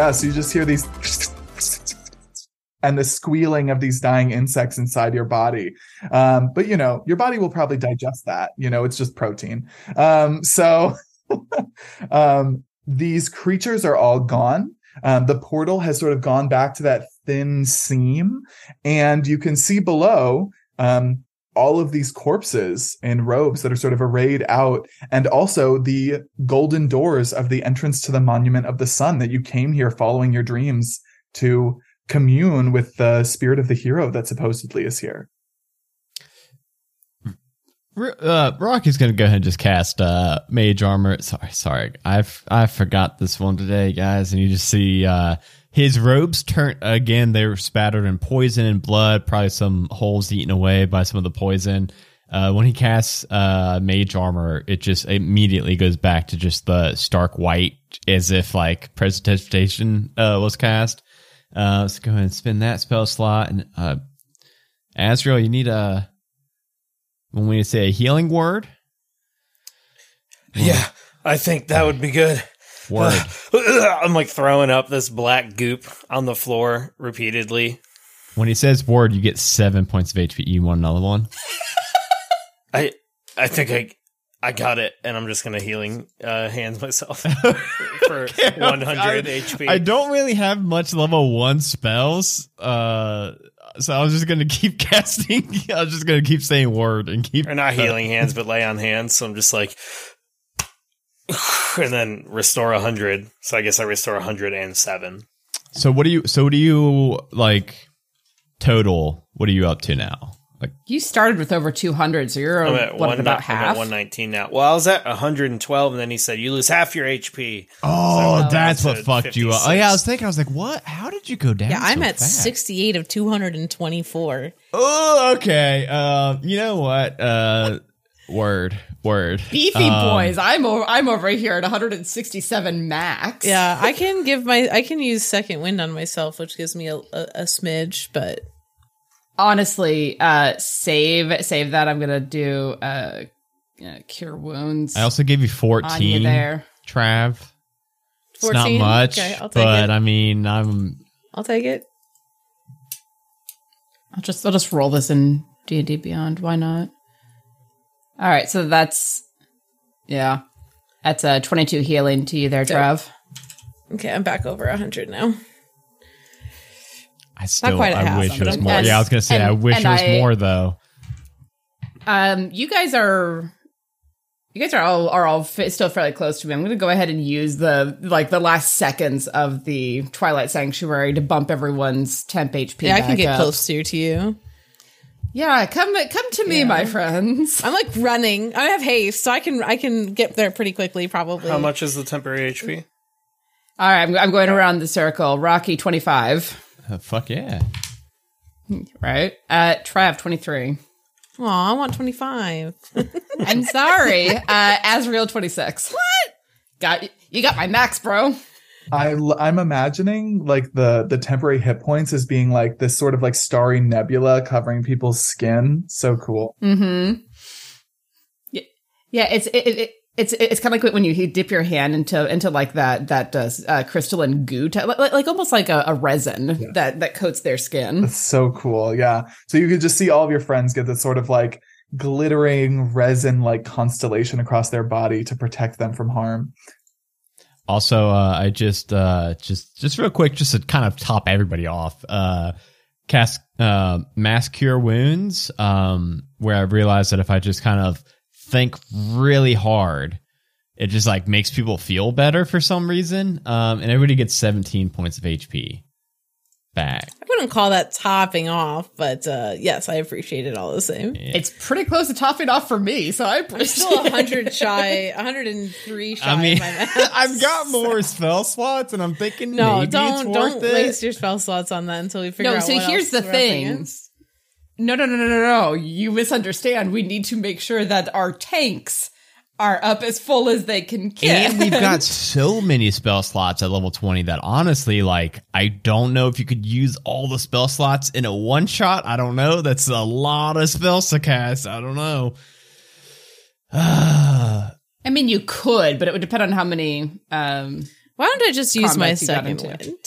Yeah, so you just hear these and the squealing of these dying insects inside your body. Um, but you know, your body will probably digest that. You know, it's just protein. Um, so um, these creatures are all gone. Um, the portal has sort of gone back to that thin seam, and you can see below um, all of these corpses in robes that are sort of arrayed out, and also the golden doors of the entrance to the monument of the sun that you came here following your dreams to commune with the spirit of the hero that supposedly is here. Uh, Rocky's gonna go ahead and just cast uh, Mage Armor. Sorry, sorry, I've I forgot this one today, guys. And you just see uh, his robes turn again. they're spattered in poison and blood. Probably some holes eaten away by some of the poison. Uh, when he casts uh, Mage Armor, it just immediately goes back to just the stark white, as if like Prestidigitation uh, was cast. Uh, let's go ahead and spin that spell slot. And uh, Azrael, you need a when we say a healing word. Yeah, I think that would be good. Word. I'm like throwing up this black goop on the floor repeatedly. When he says word, you get seven points of HP. You want another one? I I think I I got it, and I'm just gonna healing uh, hands myself for 100 I, HP. I don't really have much level one spells, uh, so I was just gonna keep casting. I was just gonna keep saying word and keep or not healing hands, but lay on hands. So I'm just like, and then restore 100. So I guess I restore 107. So what do you? So what do you like? Total. What are you up to now? Like You started with over 200, so you're I'm at, what, one, about I'm half? at 119 now. Well, I was at 112, and then he said you lose half your HP. Oh, So that's what to fucked you up. Oh yeah, I was thinking. I was like, what? How did you go down? Yeah, I'm so at fast? 68 of 224. Oh, okay. Uh, you know what? Uh, word, word. Beefy Um, boys. I'm over, I'm over here at 167 max. Yeah, I can give my I can use second wind on myself, which gives me a, a, a smidge, but Honestly, uh, save save that. I'm gonna do uh, uh cure wounds. I also gave you on you fourteen. there. Trav. It's not much, Okay, I'll take but it. I mean, I'm I'll take it. I'll just I'll just roll this in D and D Beyond. Why not? All right, so that's yeah, that's a 22 healing to you there, Trav. Okay, I'm back over 100 now. I still quite a I half, wish it was more. and- yeah, I was gonna say and- I wish and it was I- more though. Um, you guys are. You guys are all are all fa- still fairly close to me. I'm going to go ahead and use the like the last seconds of the Twilight Sanctuary to bump everyone's temp HP. Yeah, I can get up. closer to you. Yeah, come come to me, Yeah. my friends. I'm like running. I have haste, so I can I can get there pretty quickly. Probably. How much is the temporary HP? All right, I'm, I'm going around the circle. Rocky 25, Uh, fuck yeah. right? Uh, Trav 23. Oh, I want 25. I'm sorry, uh, Azrael 26. What? Got you got my max, bro. I I'm imagining like the the temporary hit points as being like this sort of like starry nebula covering people's skin. So cool. Mm-hmm. Yeah, yeah. It's it, it, it's it's kind of like when you dip your hand into into like that that uh, uh, crystalline goo, t- like, like almost like a, a resin that that coats their skin. That's so cool. Yeah. So you could just see all of your friends get this sort of like glittering resin like constellation across their body to protect them from harm. Also, uh, I just uh, just just real quick, just to kind of top everybody off, uh, cast uh, mass cure wounds. Um, where I realized that if I just kind of think really hard, it just like makes people feel better for some reason. Um, and everybody gets 17 points of HP back. I wouldn't call that topping off, but uh, yes, I appreciate it all the same. It's pretty close to topping off for me, so I I'm appreciate still it. 100 shy, 103 shy. I mean, my. I've got more spell slots, and I'm thinking No, maybe don't it's don't worth it. waste your spell slots on that until we figure No, out. so what here's else the we're up thing. No, no, no, no, no, no. You misunderstand. We need to make sure that our tanks are up as full as they can get. And we've got so many spell slots at level 20 that honestly, like, I don't know if you could use all the spell slots in a one shot. I don't know. That's a lot of spells to cast. I don't know. I mean, you could, but it would depend on how many. Um, Why don't I just use my Combats you got second into. wind?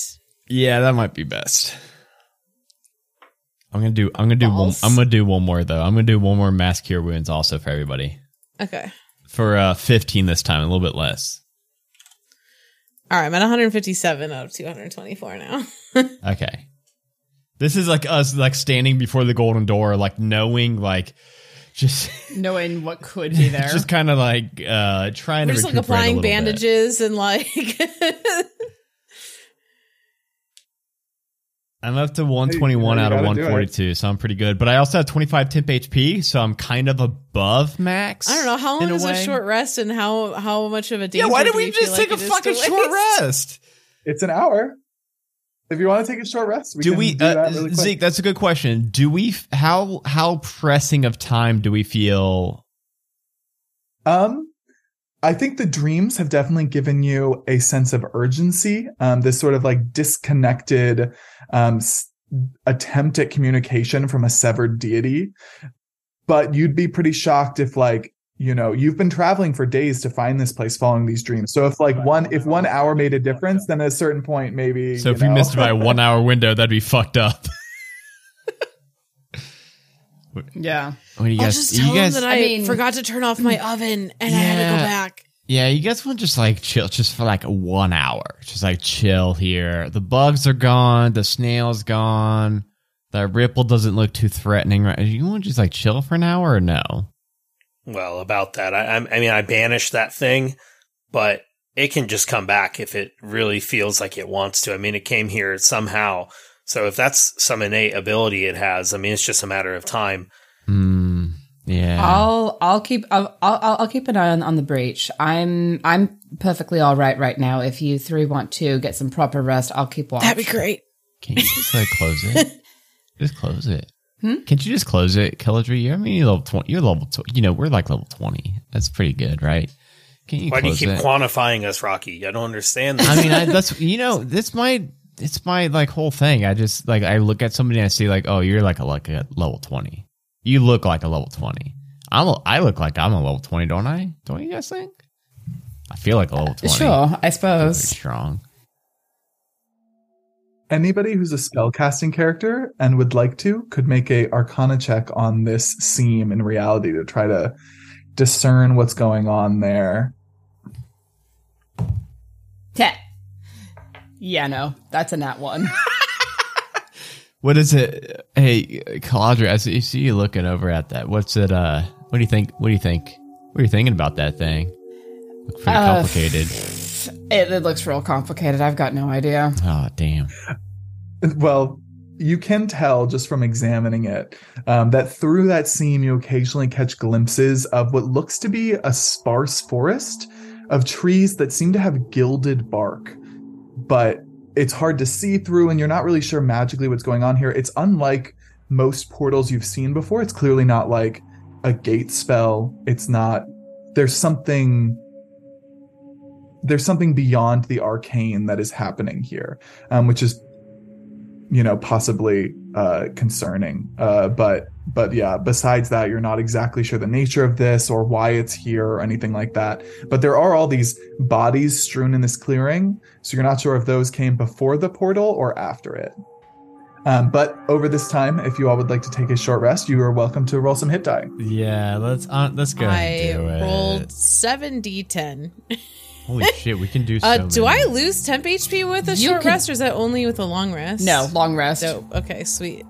Yeah, that might be best. I'm gonna do. I'm gonna do. One, I'm gonna do one more though. I'm gonna do one more mass cure wounds also for everybody Okay. For uh 15 this time, a little bit less. All right, I'm at 157 out of 224 now. Okay. This is like us like standing before the golden door, like knowing like just Knowing what could be there. just kind of like uh trying We're to just like recuperate a applying little bit. bandages and like I'm up to 121 Hey, out of gotta do it. 142, so I'm pretty good. But I also have 25 temp HP, so I'm kind of above max. I don't know how in long is a short rest and how how much of a danger. Yeah, why do did we feel just like take a it is fucking short rest? It's an hour. If you want to take a short rest, we do can we, do uh, that really quick. Zeke? That's a good question. Do we? How how pressing of time do we feel? Um, I think the dreams have definitely given you a sense of urgency. Um, this sort of like disconnected um, s- attempt at communication from a severed deity. But you'd be pretty shocked if, like, you know, you've been traveling for days to find this place following these dreams. So if like one if one hour made a difference, then at a certain point, maybe. So you if we know. missed by a one hour window, that'd be fucked up. yeah. What do you I'll guys? just you tell guys? them that I, I mean- forgot to turn off my oven and I had to go back. Yeah, you guys want to just like chill, just for like one hour, just like chill here. The bugs are gone, the snail's gone, the ripple doesn't look too threatening. Right? You want to just like chill for an hour or no? Well, about that, I, I'm- mean, I banished that thing, but it can just come back if it really feels like it wants to. I mean, it came here somehow. So if that's some innate ability it has, I mean, it's just a matter of time. Hmm. Yeah. I'll I'll keep I'll, I'll I'll keep an eye on, on the breach. I'm I'm perfectly all right right now. If you three want to get some proper rest, I'll keep watch. That'd be great. Can you just like close it? just close it. Hmm? Can't you just close it, Killadry? You're I mean you're level twenty. You're level. Tw- you know we're like level twenty. That's pretty good, right? Can you Why do you keep it? quantifying us, Rocky? I don't understand this. I mean, I, that's you know, this my it's my like whole thing. I just like I look at somebody and I see like, oh, you're like a like a level twenty. You look like a level twenty. I'm a, I look like I'm a level twenty, don't I? Don't you guys think? I feel like a level twenty. Sure, I Very suppose. strong. Anybody who's a spellcasting character and would like to could make a Arcana check on this seam in reality to try to discern what's going on there. Tet. Yeah, no, that's a nat one. What is it? Hey, Caladra, I see, see you looking over at that. What's it? Uh, what do you think? What do you think? What are you thinking about that thing? Look pretty Uh, complicated. it, it looks real complicated. I've got no idea. Oh, damn. Well, you can tell just from examining it um, that through that seam, you occasionally catch glimpses of what looks to be a sparse forest of trees that seem to have gilded bark, but it's hard to see through, and you're not really sure magically what's going on here. It's unlike most portals you've seen before. It's clearly not like a gate spell. It's not. There's something. There's something beyond the arcane that is happening here, um, which is you know possibly uh concerning uh but but yeah besides that you're not exactly sure the nature of this or why it's here or anything like that but there are all these bodies strewn in this clearing so you're not sure if those came before the portal or after it um, but over this time if you all would like to take a short rest you are welcome to roll some hit die Yeah, let's uh, let's go I and do rolled seven d10. Holy shit, we can do so Uh, do I lose temp HP with a You short can- rest, or is that only with a long rest? No, long rest. Dope. Okay, sweet.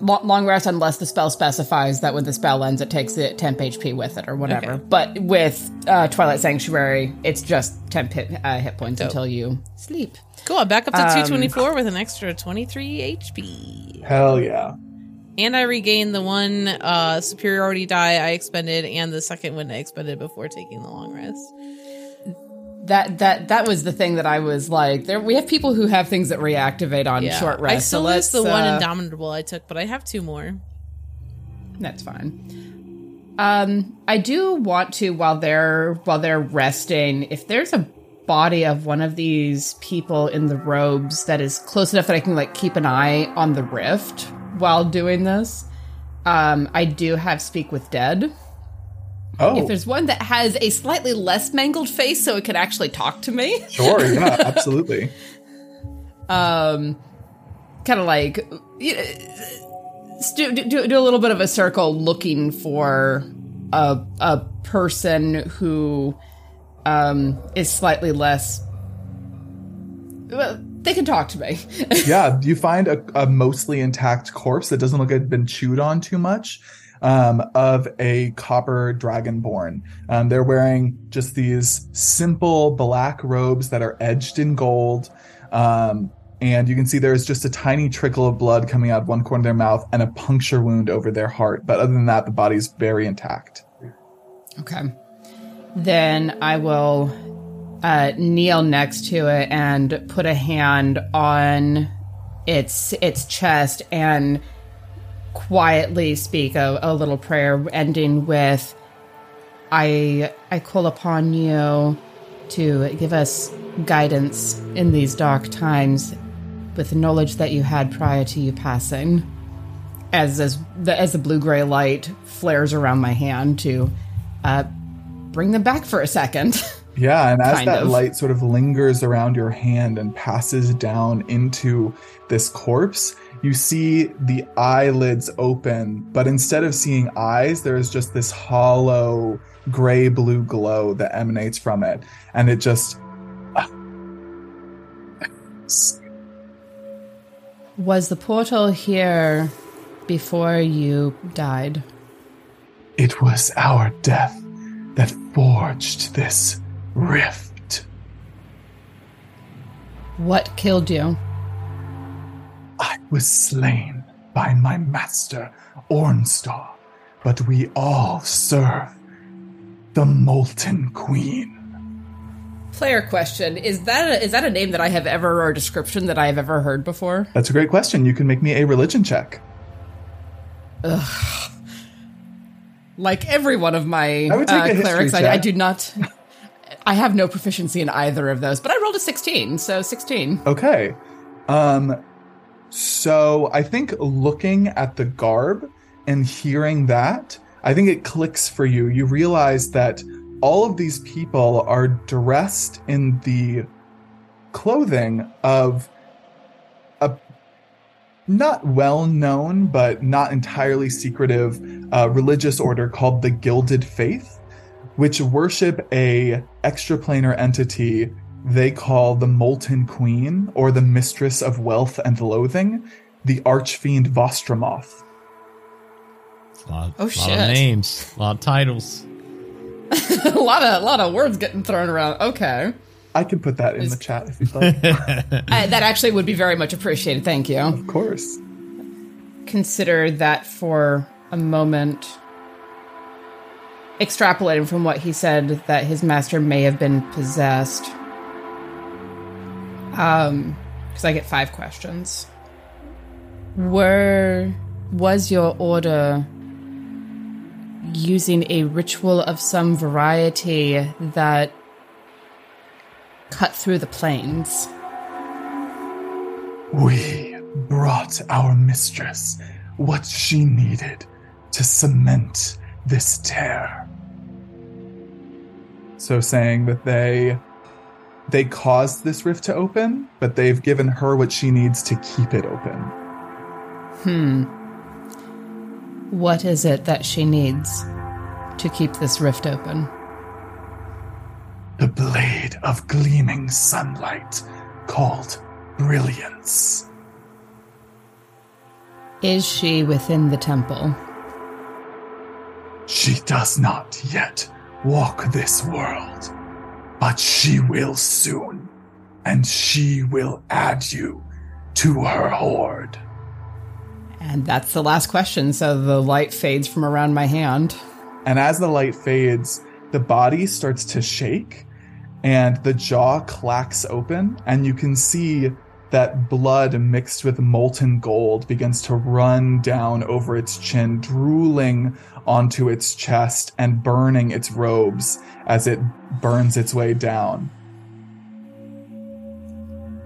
Lo- long rest unless the spell specifies that when the spell ends, it takes the temp HP with it or whatever. Okay. But with uh, Twilight Sanctuary, it's just temp hit, uh, hit points Dope. until you sleep. Cool. I'm back up to Um, 224 with an extra 23 HP. hell yeah And I regained the one uh, superiority die I expended and the second one I expended before taking the long rest. That that that was the thing that I was like. There, we have people who have things that reactivate on Yeah. short rest. I still so lose the one uh, indomitable I took, but I have two more. That's fine. Um, I do want to while they're while they're resting, if there's a body of one of these people in the robes that is close enough that I can like keep an eye on the rift while doing this. Um, I do have speak with dead. Oh, If there's one that has a slightly less mangled face, so it can actually talk to me, sure. Yeah, absolutely. um, kind of like you know, do, do, do a little bit of a circle looking for a a person who um is slightly less. Well, they can talk to me. yeah, you find a, a mostly intact corpse that doesn't look like it's been chewed on too much um, of a copper dragonborn. Um, they're wearing just these simple black robes that are edged in gold. Um, and you can see there's just a tiny trickle of blood coming out of one corner of their mouth and a puncture wound over their heart. But other than that, the body's very intact. Okay. Then I will uh, kneel next to it and put a hand on its its chest and quietly speak a, a little prayer, ending with, "I I call upon you to give us guidance in these dark times, with the knowledge that you had prior to you passing." As as the as the blue gray light flares around my hand to uh, bring them back for a second. Yeah, and as that of. light sort of lingers around your hand and passes down into this corpse, you see the eyelids open, but instead of seeing eyes, there is just this hollow gray blue glow that emanates from it. And it just. Was the portal here before you died? It was our death that forged this rift. What killed you? I was slain by my master, Ornstar, but we all serve the Molten Queen. Player question: Is that a, is that a name that I have ever or a description that I have ever heard before? That's a great question. You can make me a religion check. Ugh. Like every one of my I uh, clerics, I, I do not. I have no proficiency in either of those, but I rolled a sixteen, so sixteen. Okay. Um so I think looking at the garb and hearing that, I think it clicks for you. You realize that all of these people are dressed in the clothing of a not well known but not entirely secretive uh, religious order called the Gilded Faith, which worship a extraplanar entity they call the Molten Queen or the Mistress of Wealth and Loathing, the Archfiend Vostromoth. A lot, Oh, lot shit. of names, a lot of titles. a lot of a lot of words getting thrown around. Okay, I can put that in the chat if you'd like. uh, that actually would be very much appreciated. Thank you. of course. consider that for a moment. Extrapolating from what he said, that his master may have been possessed. Um, because I get five questions. Were was your order using a ritual of some variety that cut through the planes? We brought our mistress what she needed to cement this tear. So saying that they they caused this rift to open, but they've given her what she needs to keep it open. Hmm. What is it that she needs to keep this rift open? The blade of gleaming sunlight called brilliance. Is she within the temple? She does not yet walk this world, but she will soon, and she will add you to her horde. And that's the last question, so the light fades from around my hand. And as the light fades, the body starts to shake and the jaw clacks open, and you can see that blood mixed with molten gold begins to run down over its chin, drooling onto its chest and burning its robes as it burns its way down.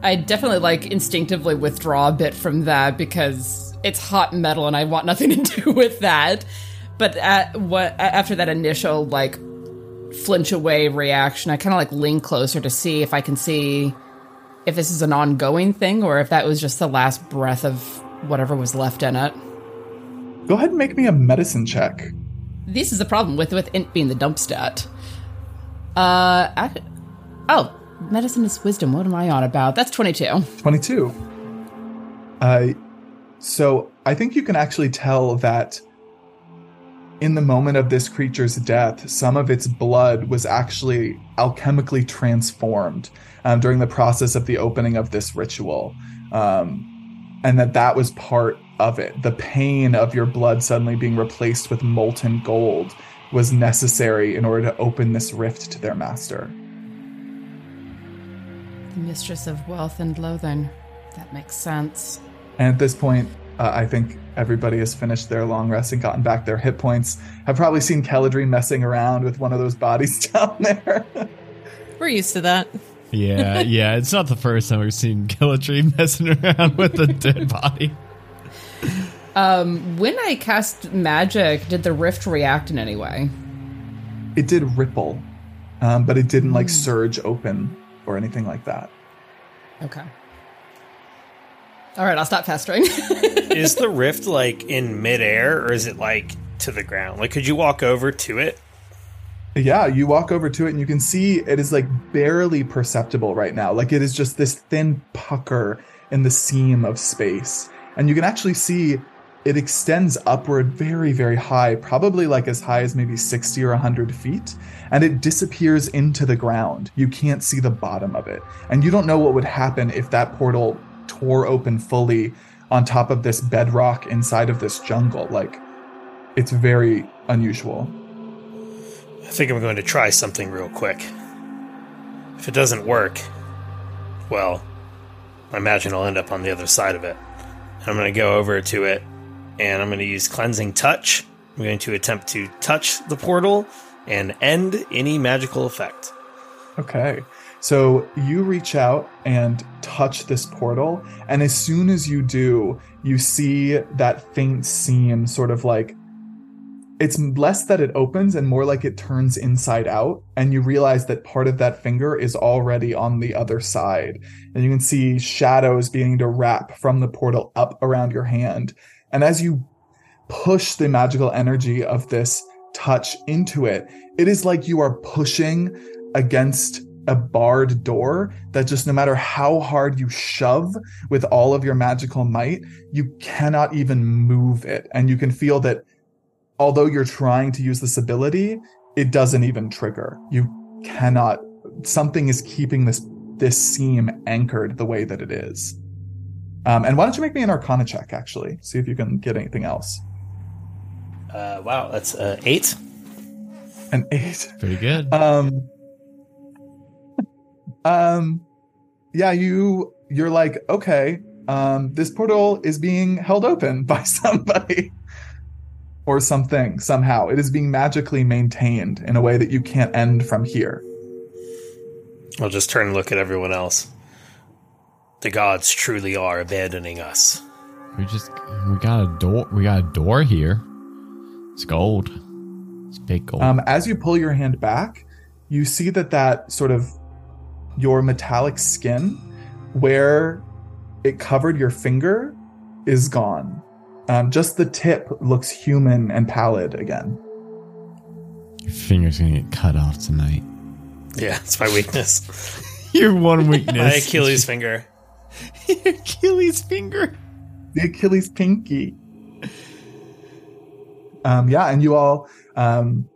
I definitely like instinctively withdraw a bit from that because it's hot metal and I want nothing to do with that. but at what after that initial like flinch away reaction, I kind of like lean closer to see if I can see if this is an ongoing thing or if that was just the last breath of whatever was left in it. Go ahead and make me a medicine check. This is the problem with with int being the dump stat. Uh, I, oh, medicine is wisdom. What am I on about? That's twenty two. 22. Uh, so I think you can actually tell that in the moment of this creature's death, some of its blood was actually alchemically transformed um, during the process of the opening of this ritual. Um, and that that was part of it. The pain of your blood suddenly being replaced with molten gold was necessary in order to open this rift to their master. The mistress of wealth and loathing. That makes sense. And at this point, uh, I think everybody has finished their long rest and gotten back their hit points. I've probably seen Keladri messing around with one of those bodies down there. We're used to that. Yeah, yeah. It's not the first time we've seen Killatry messing around with a dead body. Um, when I cast magic, did the rift react in any way? it did ripple, um, but it didn't like surge open or anything like that. Okay. All right, I'll stop pestering. is the rift like in midair or is it like to the ground? Like, could you walk over to it? Yeah, you walk over to it and you can see it is like barely perceptible right now. Like it is just this thin pucker in the seam of space. And you can actually see it extends upward very, very high, probably like as high as maybe 60 or 100 feet. And it disappears into the ground. You can't see the bottom of it. And you don't know what would happen if that portal tore open fully on top of this bedrock inside of this jungle. Like, it's very unusual. I think I'm going to try something real quick. If it doesn't work, well, I imagine I'll end up on the other side of it. I'm going to go over to it and I'm going to use Cleansing Touch. I'm going to attempt to touch the portal and end any magical effect. Okay. So you reach out and touch this portal, and as soon as you do, you see that faint seam sort of like it's less that it opens and more like it turns inside out and you realize that part of that finger is already on the other side. And you can see shadows beginning to wrap from the portal up around your hand. And as you push the magical energy of this touch into it it is like you are pushing against a barred door that just no matter how hard you shove with all of your magical might you cannot even move it. And you can feel that although you're trying to use this ability, it doesn't even trigger. You cannot. Something is keeping this this seam anchored the way that it is. Um, and why don't you make me an Arcana check, actually? See if you can get anything else. Uh, wow, that's uh, eight. An eight. Pretty good. Um. Um. Yeah, you you're like okay. Um, this portal is being held open by somebody or something somehow. It is being magically maintained in a way that you can't end from here. I'll just turn and look at everyone else. The gods truly are abandoning us. we just we got a door. We got a door here. It's gold. It's big gold. Um, as you pull your hand back, you see that that sort of your metallic skin, where it covered your finger, is gone. Um, just the tip looks human and pallid again. Your finger's gonna get cut off tonight. Yeah, it's my weakness. Your one weakness. my Achilles finger. Your Achilles finger. the Achilles pinky. Um, yeah, and you all, um,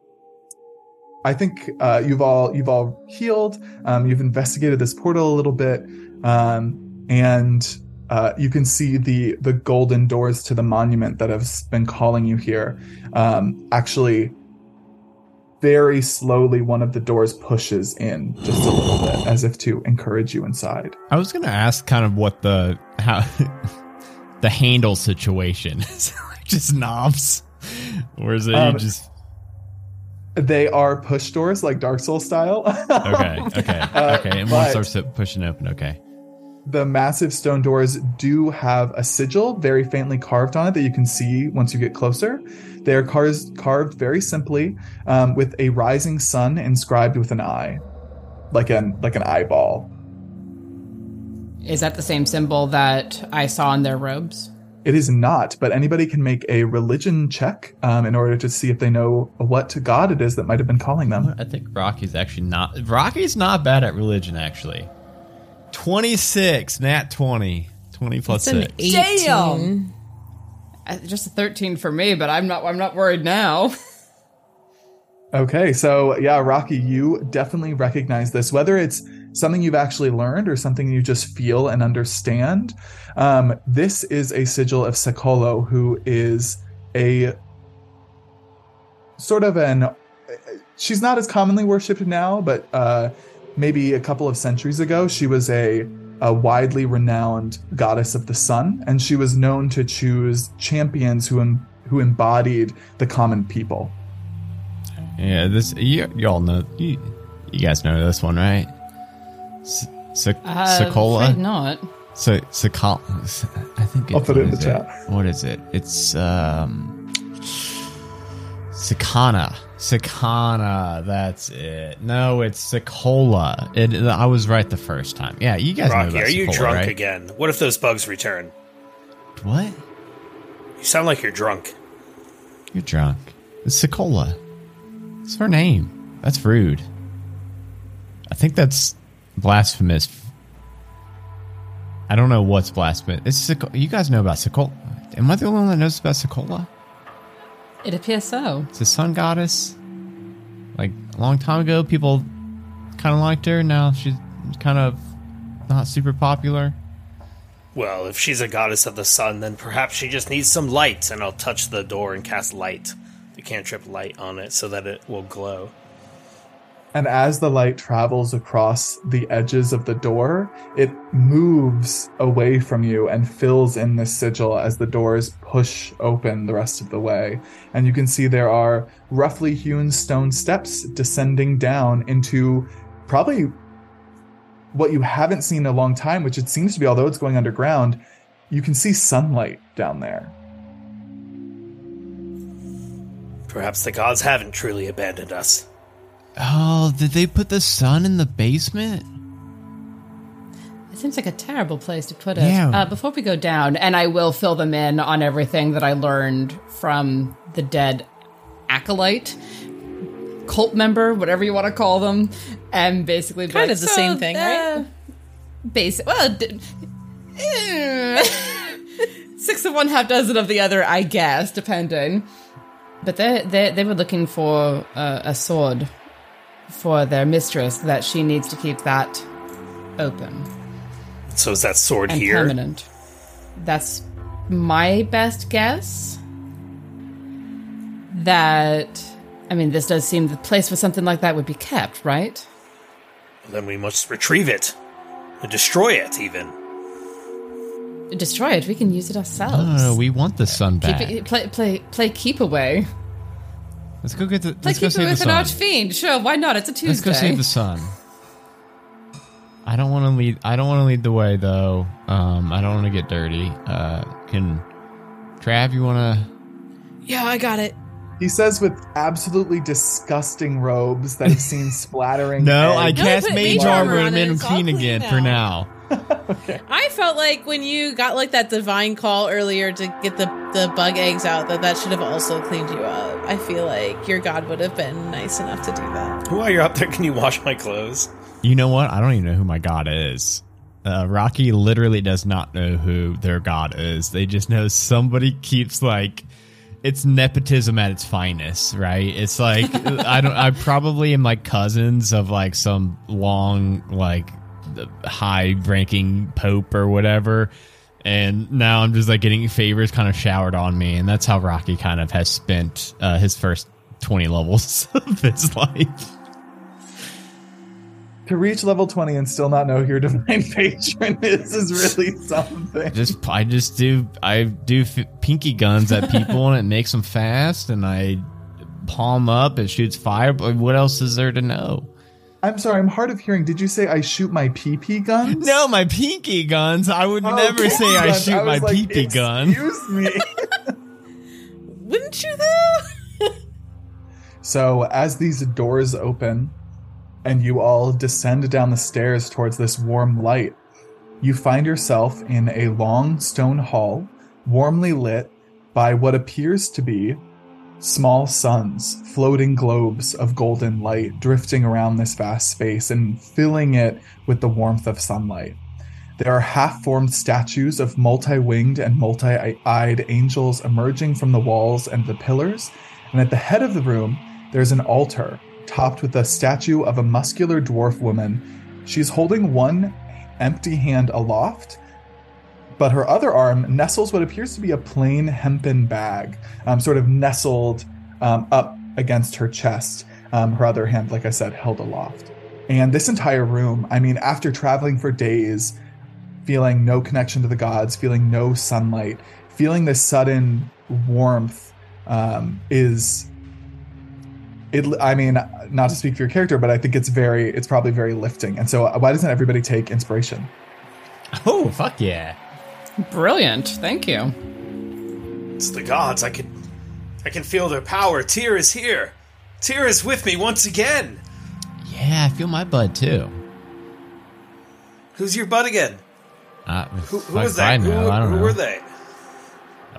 I think uh, you've all you've all healed. Um, you've investigated this portal a little bit, um, and uh, you can see the the golden doors to the monument that have been calling you here. Um, actually, very slowly, one of the doors pushes in just a little bit, as if to encourage you inside. I was gonna ask kind of what the how the handle situation is. just knobs, or is it Um, just They are push doors, like Dark Souls style. okay? Okay, Uh, okay. And one starts pushing open. Okay. The massive stone doors do have a sigil very faintly carved on it that you can see once you get closer. They are cars- carved very simply um, with a rising sun inscribed with an eye, like an like an eyeball. Is that the same symbol that I saw in their robes? It is not, but anybody can make a religion check um, in order to see if they know what god it is that might have been calling them. I think Rocky's actually not. Rocky's not bad at religion, actually. 26, nat 20. 20 plus It's an 6. 18. Damn. Uh, Just a thirteen for me, but I'm not. I'm not worried now. Okay, so yeah, Rocky, you definitely recognize this, whether it's something you've actually learned or something you just feel and understand. Um, this is a sigil of Sekolo, who is a sort of an. She's not as commonly worshipped now, but uh, maybe a couple of centuries ago, she was a, a widely renowned goddess of the sun, and she was known to choose champions who em- who embodied the common people. Yeah, this you, you all know. You, you guys know this one, right? S- S- Uh, Sokola? not. So Sakal, I think I'll put it in the is chat. What is it? It's um, Sakana. Sakana. That's it. No, it's Sakola. It. I was right the first time. Yeah, you guys know Rocky, about are you drunk right? again? What if those bugs return? What? You sound like you're drunk. You're drunk. It's Sakola. It's her name. That's rude. I think that's blasphemous. I don't know what's blasphemous. It's you guys know about Sakola. Am I the only one that knows about Sakola? It appears so. It's a sun goddess. Like a long time ago, people kind of liked her. Now she's kind of not super popular. Well, if she's a goddess of the sun, then perhaps she just needs some light, and I'll touch the door and cast light. The cantrip light on it so that it will glow. And as the light travels across the edges of the door, it moves away from you and fills in the sigil as the doors push open the rest of the way. And you can see there are roughly hewn stone steps descending down into probably what you haven't seen in a long time, which it seems to be, although it's going underground, you can see sunlight down there. Perhaps the gods haven't truly abandoned us. Oh, did they put the sun in the basement? It seems like a terrible place to put it. Yeah. Uh, before we go down, and I will fill them in on everything that I learned from the dead acolyte, cult member, whatever you want to call them, and basically Kind like, of the "So, same thing, right?" uh, Basic. Well, d- six of one, half dozen of the other, I guess, depending. But they they they were looking for uh, a sword for their mistress. That she needs to keep that open So is that sword and here? permanent. That's my best guess. That I mean, this does seem the place where something like that would be kept, right? Then we must retrieve it. And destroy it, even. Destroy it. We can use it ah, ourselves. Oh, we want the sun keep back. it, play play play keep away. Let's go get the. Play Let's go keep away save the with an sun. archfiend. Sure, why not? It's a Tuesday. Let's go save the sun. I don't want to lead. I don't want to lead the way though. Um, I don't want to get dirty. Uh, can Trav, you want to? Yeah, I got it. He says with absolutely disgusting robes that he's seen splattering. No, I eggs. Really cast put mage mage armor armor and on made him clean clean again now. for now. I felt like when you got like that divine call earlier to get the the bug eggs out, that that should have also cleaned you up. I feel like your god would have been nice enough to do that. While you're up there, can you wash my clothes? You know what? I don't even know who my god is. Uh, Rocky literally does not know who their god is. They just know somebody keeps like it's nepotism at its finest, right? It's like I don't. I probably am like cousins of like some long like high ranking pope or whatever. And now I'm just like getting favors kind of showered on me, and that's how Rocky kind of has spent uh, his first 20 levels of his life. To reach level 20 and still not know who your divine patron is is really something. just I just do I do f- pinky guns at people and it makes them fast and I palm up it shoots fire but what else is there to know I'm sorry, I'm hard of hearing. Did you say I shoot my PP guns? No, my pinky guns. I would Oh, never say PP I guns. shoot my was like, PP gun. Excuse me. Wouldn't you though? So, as these doors open and you all descend down the stairs towards this warm light, you find yourself in a long stone hall, warmly lit by what appears to be small suns, floating globes of golden light drifting around this vast space and filling it with the warmth of sunlight. There are half formed statues of multi winged and multi eyed angels emerging from the walls and the pillars, and at the head of the room, there's an altar topped with a statue of a muscular dwarf woman. She's holding one empty hand aloft, but her other arm nestles what appears to be a plain hempen bag, um, sort of nestled um, up against her chest. Um, her other hand, like I said, held aloft. And this entire room, I mean, after traveling for days, feeling no connection to the gods, feeling no sunlight, feeling this sudden warmth um, is it i mean not to speak for your character but i think it's very it's probably very lifting and so uh, why doesn't everybody take inspiration Oh, fuck yeah. Brilliant. Thank you. It's the gods. I can, I can feel their power. Tyr is here. Tyr is with me once again. Yeah, I feel my butt too. Who's your bud again? Uh, Who, who was that? I who I don't who know. were they?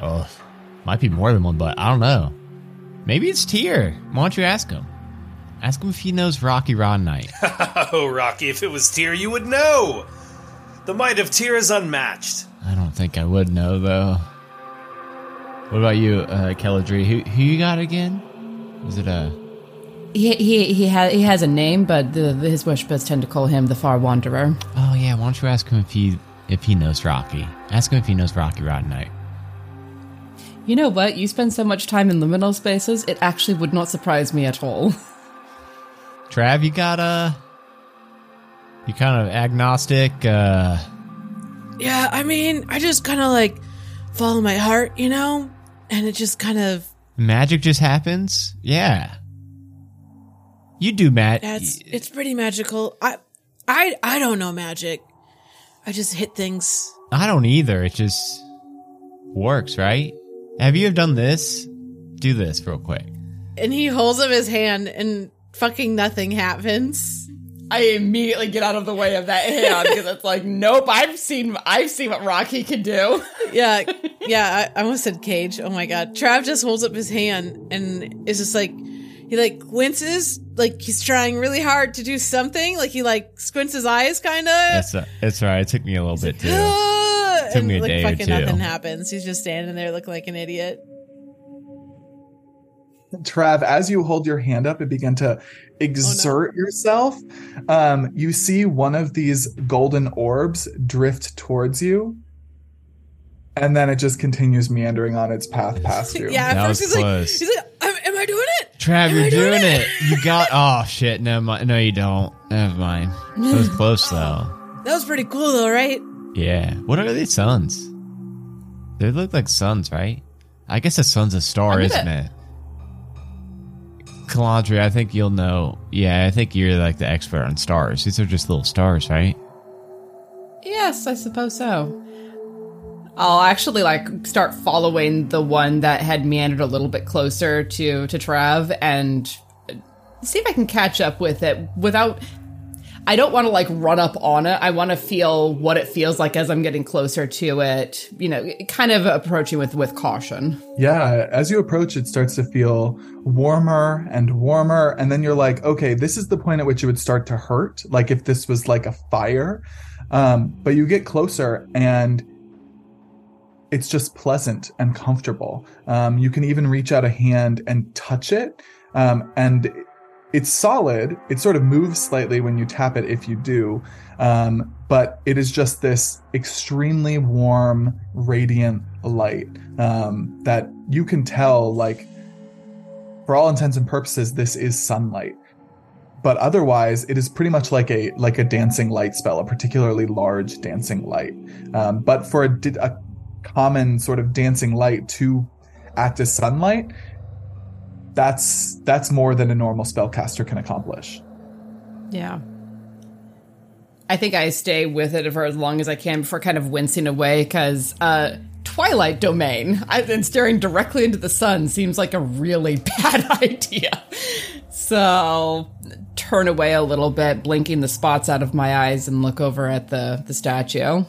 Oh, might be more than one, but I don't know. Maybe it's Tyr. Why don't you ask him? Ask him if he knows Rocky Rod Knight. Oh, Rocky, if it was Tyr, you would know. The might of Tyr is unmatched. I don't think I would know though. What about you, uh, Kelladry? Who who you got again? Is it a? He he he has he has a name, but the, the his worshippers tend to call him the Far Wanderer. Oh yeah, why don't you ask him if he if he knows Rocky? Ask him if he knows Rocky Rod Knight. You know what? You spend so much time in liminal spaces, it actually would not surprise me at all. Trav, you got uh You kind of agnostic. uh Yeah, I mean, I just kind of like follow my heart, you know? And it just kind of, Magic just happens. Yeah. You do, Matt. it's, it's pretty magical. I, I, I don't know magic. I just hit things. I don't either. It just works, right? Have you ever done this? Do this real quick. And he holds up his hand and fucking nothing happens. I immediately get out of the way of that hand because it's like, nope, I've seen I've seen what Rocky can do. Yeah, yeah, I, I almost said cage. Oh my god. Trav just holds up his hand and is just like, he like winces, like he's trying really hard to do something. Like he like squints his eyes kind of. That's uh, it's all right. It took me a little bit too. Took and me a like day or fucking two. nothing happens. He's just standing there looking like an idiot. Trav, as you hold your hand up and begin to exert yourself, um, you see one of these golden orbs drift towards you. And then it just continues meandering on its path past you. Yeah, at That first was he's like, close. he's like, am, am I doing it? Trav, Am you're doing doing it. You got. Oh shit! no. No, you don't. Never mind. It was close though. That was pretty cool though, right? Yeah. What are these suns? They look like suns, right? I guess a sun's a star, isn't it? Calandria, I think you'll know. Yeah, I think you're like the expert on stars. These are just little stars, right? Yes, I suppose so. I'll actually like start following the one that had meandered a little bit closer to to Trav and see if I can catch up with it without I don't want to like run up on it. I want to feel what it feels like as I'm getting closer to it, you know, kind of approaching with with caution. Yeah, as you approach, it starts to feel warmer and warmer. And then you're like, okay, this is the point at which it would start to hurt, like if this was like a fire. Um, but you get closer and it's just pleasant and comfortable. Um, you can even reach out a hand and touch it. Um, and it's solid. It sort of moves slightly when you tap it if you do. Um, but it is just this extremely warm, radiant light um, that you can tell, like, for all intents and purposes, this is sunlight. But otherwise, it is pretty much like a like a dancing light spell, a particularly large dancing light. Um, but for a, a common sort of dancing light to act as sunlight, that's that's more than a normal spellcaster can accomplish. Yeah. I think I stay with it for as long as I can before kind of wincing away because uh, Twilight Domain I, and staring directly into the sun seems like a really bad idea. So turn away a little bit, blinking the spots out of my eyes, and look over at the the statue.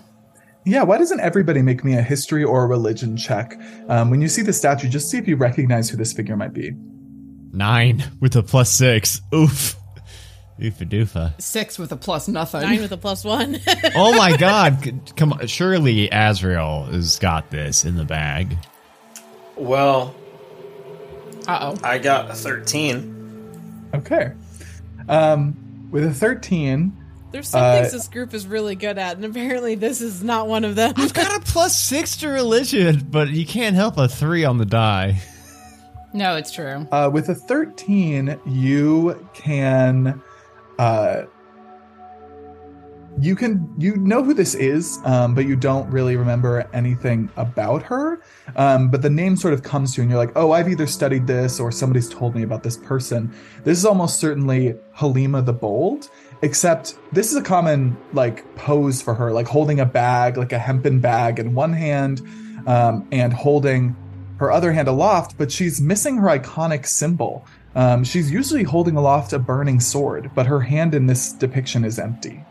Yeah, why doesn't everybody make me a history or a religion check? Um, when you see the statue, just see if you recognize who this figure might be. Nine with a plus six. Oof. Oofa doofa. Six with a plus nothing. Nine with a plus one. Oh my god. Come on. Surely Azrael has got this in the bag. Well, Uh oh. I got a 13. Okay. Um, with a 13, There's some Uh, things this group is really good at, and apparently this is not one of them. I've got a plus six to religion, but you can't help a three on the die. No, it's true. uh, with a 13, you can, uh, you can you know who this is, um, but you don't really remember anything about her. Um, but the name sort of comes to you, and you're like, "Oh, I've either studied this or somebody's told me about this person." This is almost certainly Halima the Bold, except this is a common like pose for her, like holding a bag, like a hempen bag in one hand, um, and holding her other hand aloft, but she's missing her iconic symbol. Um, she's usually holding aloft a burning sword, but her hand in this depiction is empty.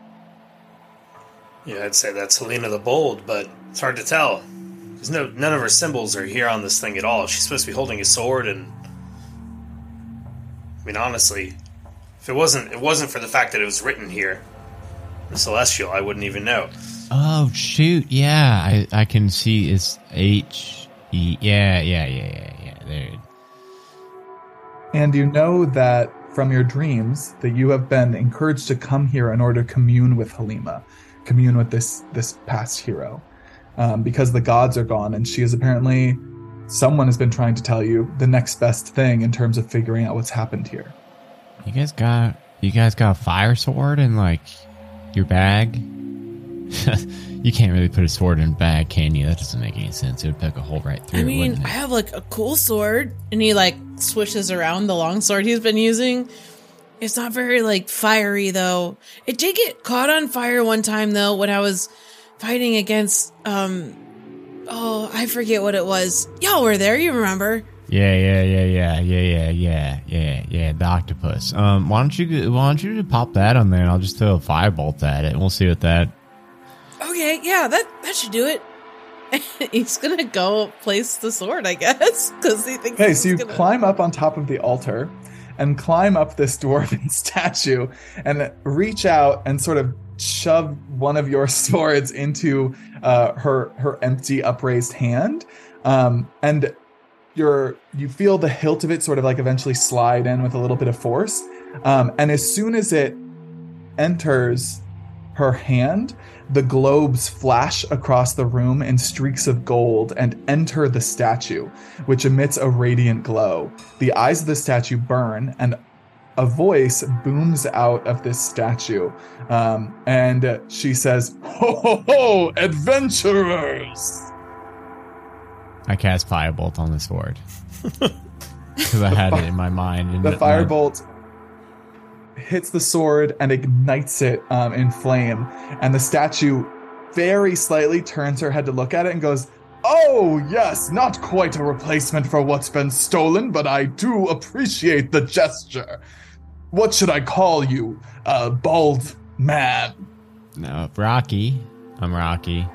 Yeah, I'd say that's Helena the Bold, but it's hard to tell. Because no, none of her symbols are here on this thing at all. She's supposed to be holding a sword, and I mean, honestly, if it wasn't, it wasn't for the fact that it was written here, the Celestial, I wouldn't even know. Oh shoot! Yeah, I I can see it's H. Yeah, yeah, yeah, yeah, yeah. There. And you know that from your dreams that you have been encouraged to come here in order to commune with Halima, commune with this this past hero, um, because the gods are gone, and she is apparently someone has been trying to tell you the next best thing in terms of figuring out what's happened here. You guys got you guys got a fire sword in like your bag? you can't really put a sword in a bag, can you? That doesn't make any sense. It would poke a hole right through I mean, wouldn't I have like a cool sword, and he like swishes around the long sword he's been using. It's not very like fiery though. It did get caught on fire one time though when I was fighting against um oh I forget what it was. Y'all were there, you remember? Yeah, yeah, yeah, yeah, yeah, yeah, yeah, yeah, yeah. The octopus. Um, why don't you why don't you pop that on there? and I'll just throw a firebolt at it. and We'll see what that. Okay, yeah, that that should do it. he's gonna go place the sword, I guess, because he thinks. Okay, so you gonna- climb up on top of the altar and climb up this dwarven statue and reach out and sort of shove one of your swords into uh, her her empty upraised hand. Um, and you're you feel the hilt of it sort of like eventually slide in with a little bit of force. Um, and as soon as it enters her hand, the globes flash across the room in streaks of gold and enter the statue, which emits a radiant glow. The eyes of the statue burn, and a voice booms out of this statue. Um, and she says, Ho ho ho, adventurers! I cast firebolt on the sword because I had it in my mind. And The firebolt hits the sword and ignites it um, in flame, and the statue very slightly turns her head to look at it and goes, Oh, yes, not quite a replacement for what's been stolen, but I do appreciate the gesture. What should I call you? A bald man. No, Rocky. I'm Rocky.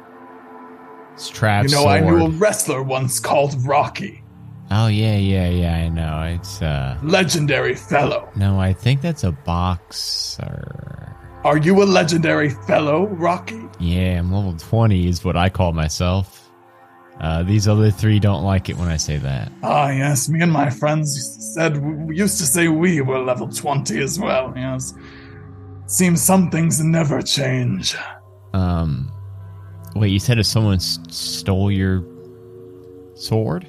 It's Trav's You know, I knew a wrestler once called Rocky. Oh yeah, yeah, yeah. I know. It's uh. Legendary fellow. No, I think that's a boxer. Are you a legendary fellow, Rocky? Yeah, I'm level 20 is what I call myself. Uh, these other three don't like it when I say that. Ah, yes, me and my friends said we used to say we were level 20 as well, yes. Seems some things never change. Um, wait, you said if someone stole your sword?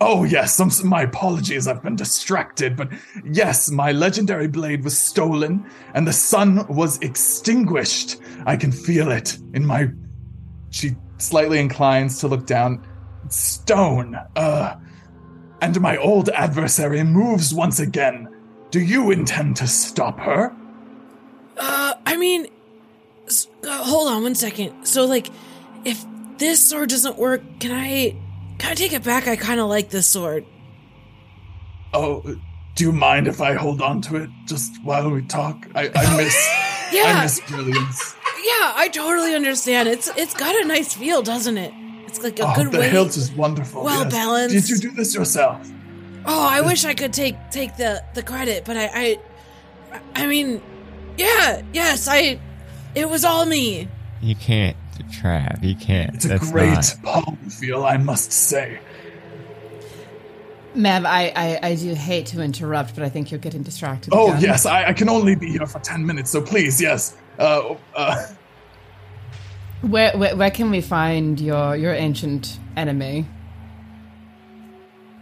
Oh, yes, I'm, my apologies, I've been distracted, but yes, my legendary blade was stolen, and the sun was extinguished. I can feel it in my. She slightly inclines to look down. Stone, uh. And my old adversary moves once again. Do you intend to stop her? Uh, I mean, uh, hold on one second. So, like, if this sword doesn't work, can I can I take it back? I kind of like this sword. Oh, do you mind if I hold on to it just while we talk? I, I oh, miss I Yeah, miss brilliance. yeah, I totally understand. It's it's got a nice feel, doesn't it? It's like a Oh, good the weight. hilt is wonderful. Well yes. balanced. Did you do this yourself? Oh, I wish I could take take the the credit, but I I I mean, yeah, yes, I it was all me. You can't, Trav. He can't. It's a That's great not- palm feel, I must say. Mav, I, I, I do hate to interrupt, but I think you're getting distracted. Oh again. yes, I, I can only be here for ten minutes, so please, yes. Uh, uh, Where, where where can we find your your ancient enemy?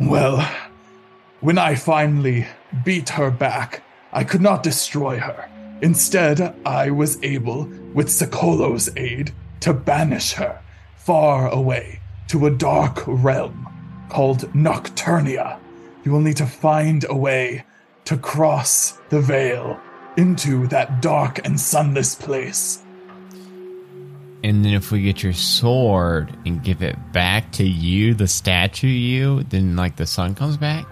well, when I finally beat her back, I could not destroy her. Instead, I was able, with Sokolo's aid, to banish her far away to a dark realm called Nocturnia. You will need to find a way to cross the veil into that dark and sunless place. And then if we get your sword and give it back to you, the statue you, then like the sun comes back.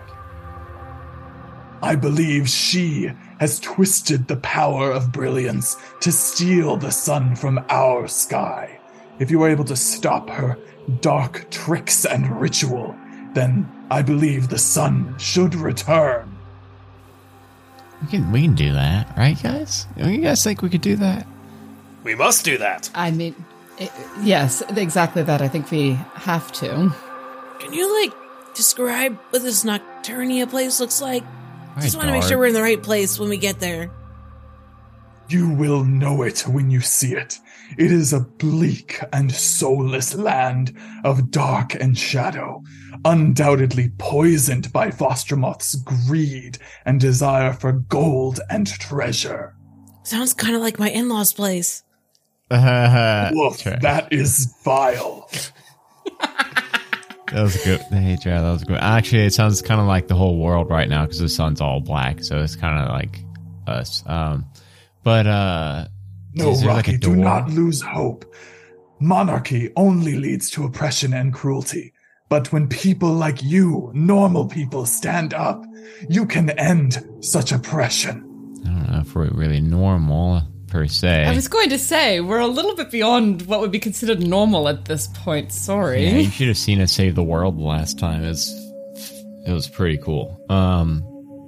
I believe she has twisted the power of brilliance to steal the sun from our sky. If you are able to stop her dark tricks and ritual, then I believe the sun should return. We can we can do that, right, guys? Don't you guys think we could do that? We must do that. I mean, i yes, exactly that. I think we have to. Can you like describe what this Nocturnia place looks like? I just want to make sure we're in the right place when we get there. You will know it when you see it. It is a bleak and soulless land of dark and shadow, undoubtedly poisoned by Vostromoth's greed and desire for gold and treasure. Sounds kind of like my in-laws' place. Woof, that is vile. That was good. Hey, Jared, that was good. Actually, it sounds kind of like the whole world right now because the sun's all black, so it's kind of like us. Um, but uh, No, like Rocky, a do not lose hope. Monarchy only leads to oppression and cruelty. But when people like you, normal people, stand up, you can end such oppression. I don't know if we're really normal per se. I was going to say we're a little bit beyond what would be considered normal at this point. Sorry. yeah, you should have seen us save the world the last time. It's it was pretty cool. Um,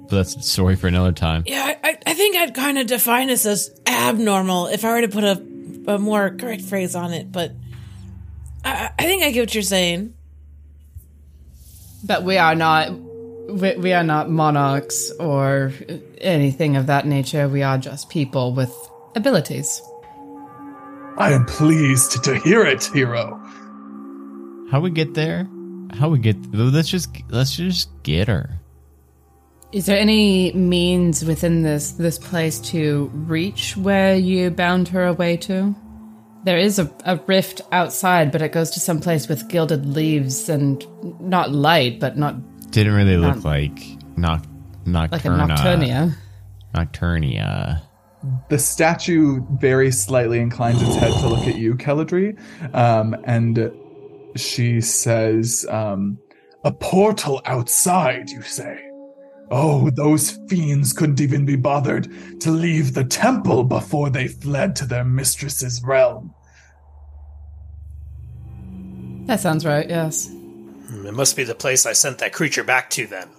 but that's a story for another time. Yeah, I, I, I think I'd kind of define us as abnormal if I were to put a, a more correct phrase on it, but I, I think I get what you're saying. But we are not we, we are not monarchs or anything of that nature. We are just people with abilities. I am pleased to hear it, hero. How we get there? How we get? Let's just let's just get her. Is there any means within this this place to reach where you bound her away to? There is a, a rift outside, but it goes to some place with gilded leaves and not light, but not Didn't really look Um, like noc nocturna. like a nocturnia. Nocturnia. The statue very slightly inclines its head to look at you, Keladri, um, and she says, um, "A portal outside, you say? Oh, those fiends couldn't even be bothered to leave the temple before they fled to their mistress's realm." That sounds right. Yes. Hmm, It must be the place I sent that creature back to then.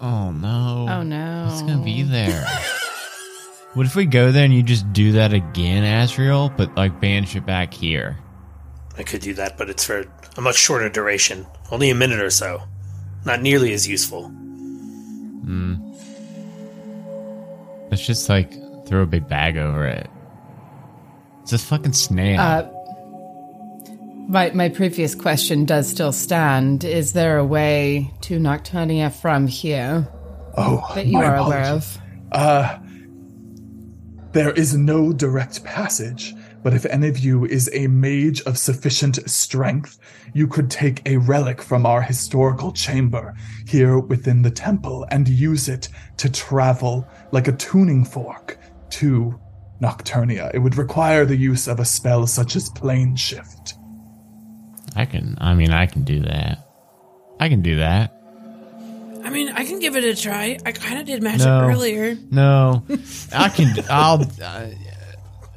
Oh no. Oh no. It's gonna be there. what if we go there and you just do that again, Azrael, but like banish it back here? I could do that, but it's for a much shorter duration. Only a minute or so. Not nearly as useful. Let's just like throw a big bag over it. It's a fucking snail. Uh, my my previous question does still stand. Is there a way to Nocturnia from here Oh, that you my are aware apologies. of? Uh, there is no direct passage, but if any of you is a mage of sufficient strength, you could take a relic from our historical chamber here within the temple and use it to travel like a tuning fork to Nocturnia. It would require the use of a spell such as Plane Shift. I can. I mean, I can do that. I can do that. I mean, I can give it a try. I kind of did magic No. earlier. No, I can. I'll. Uh,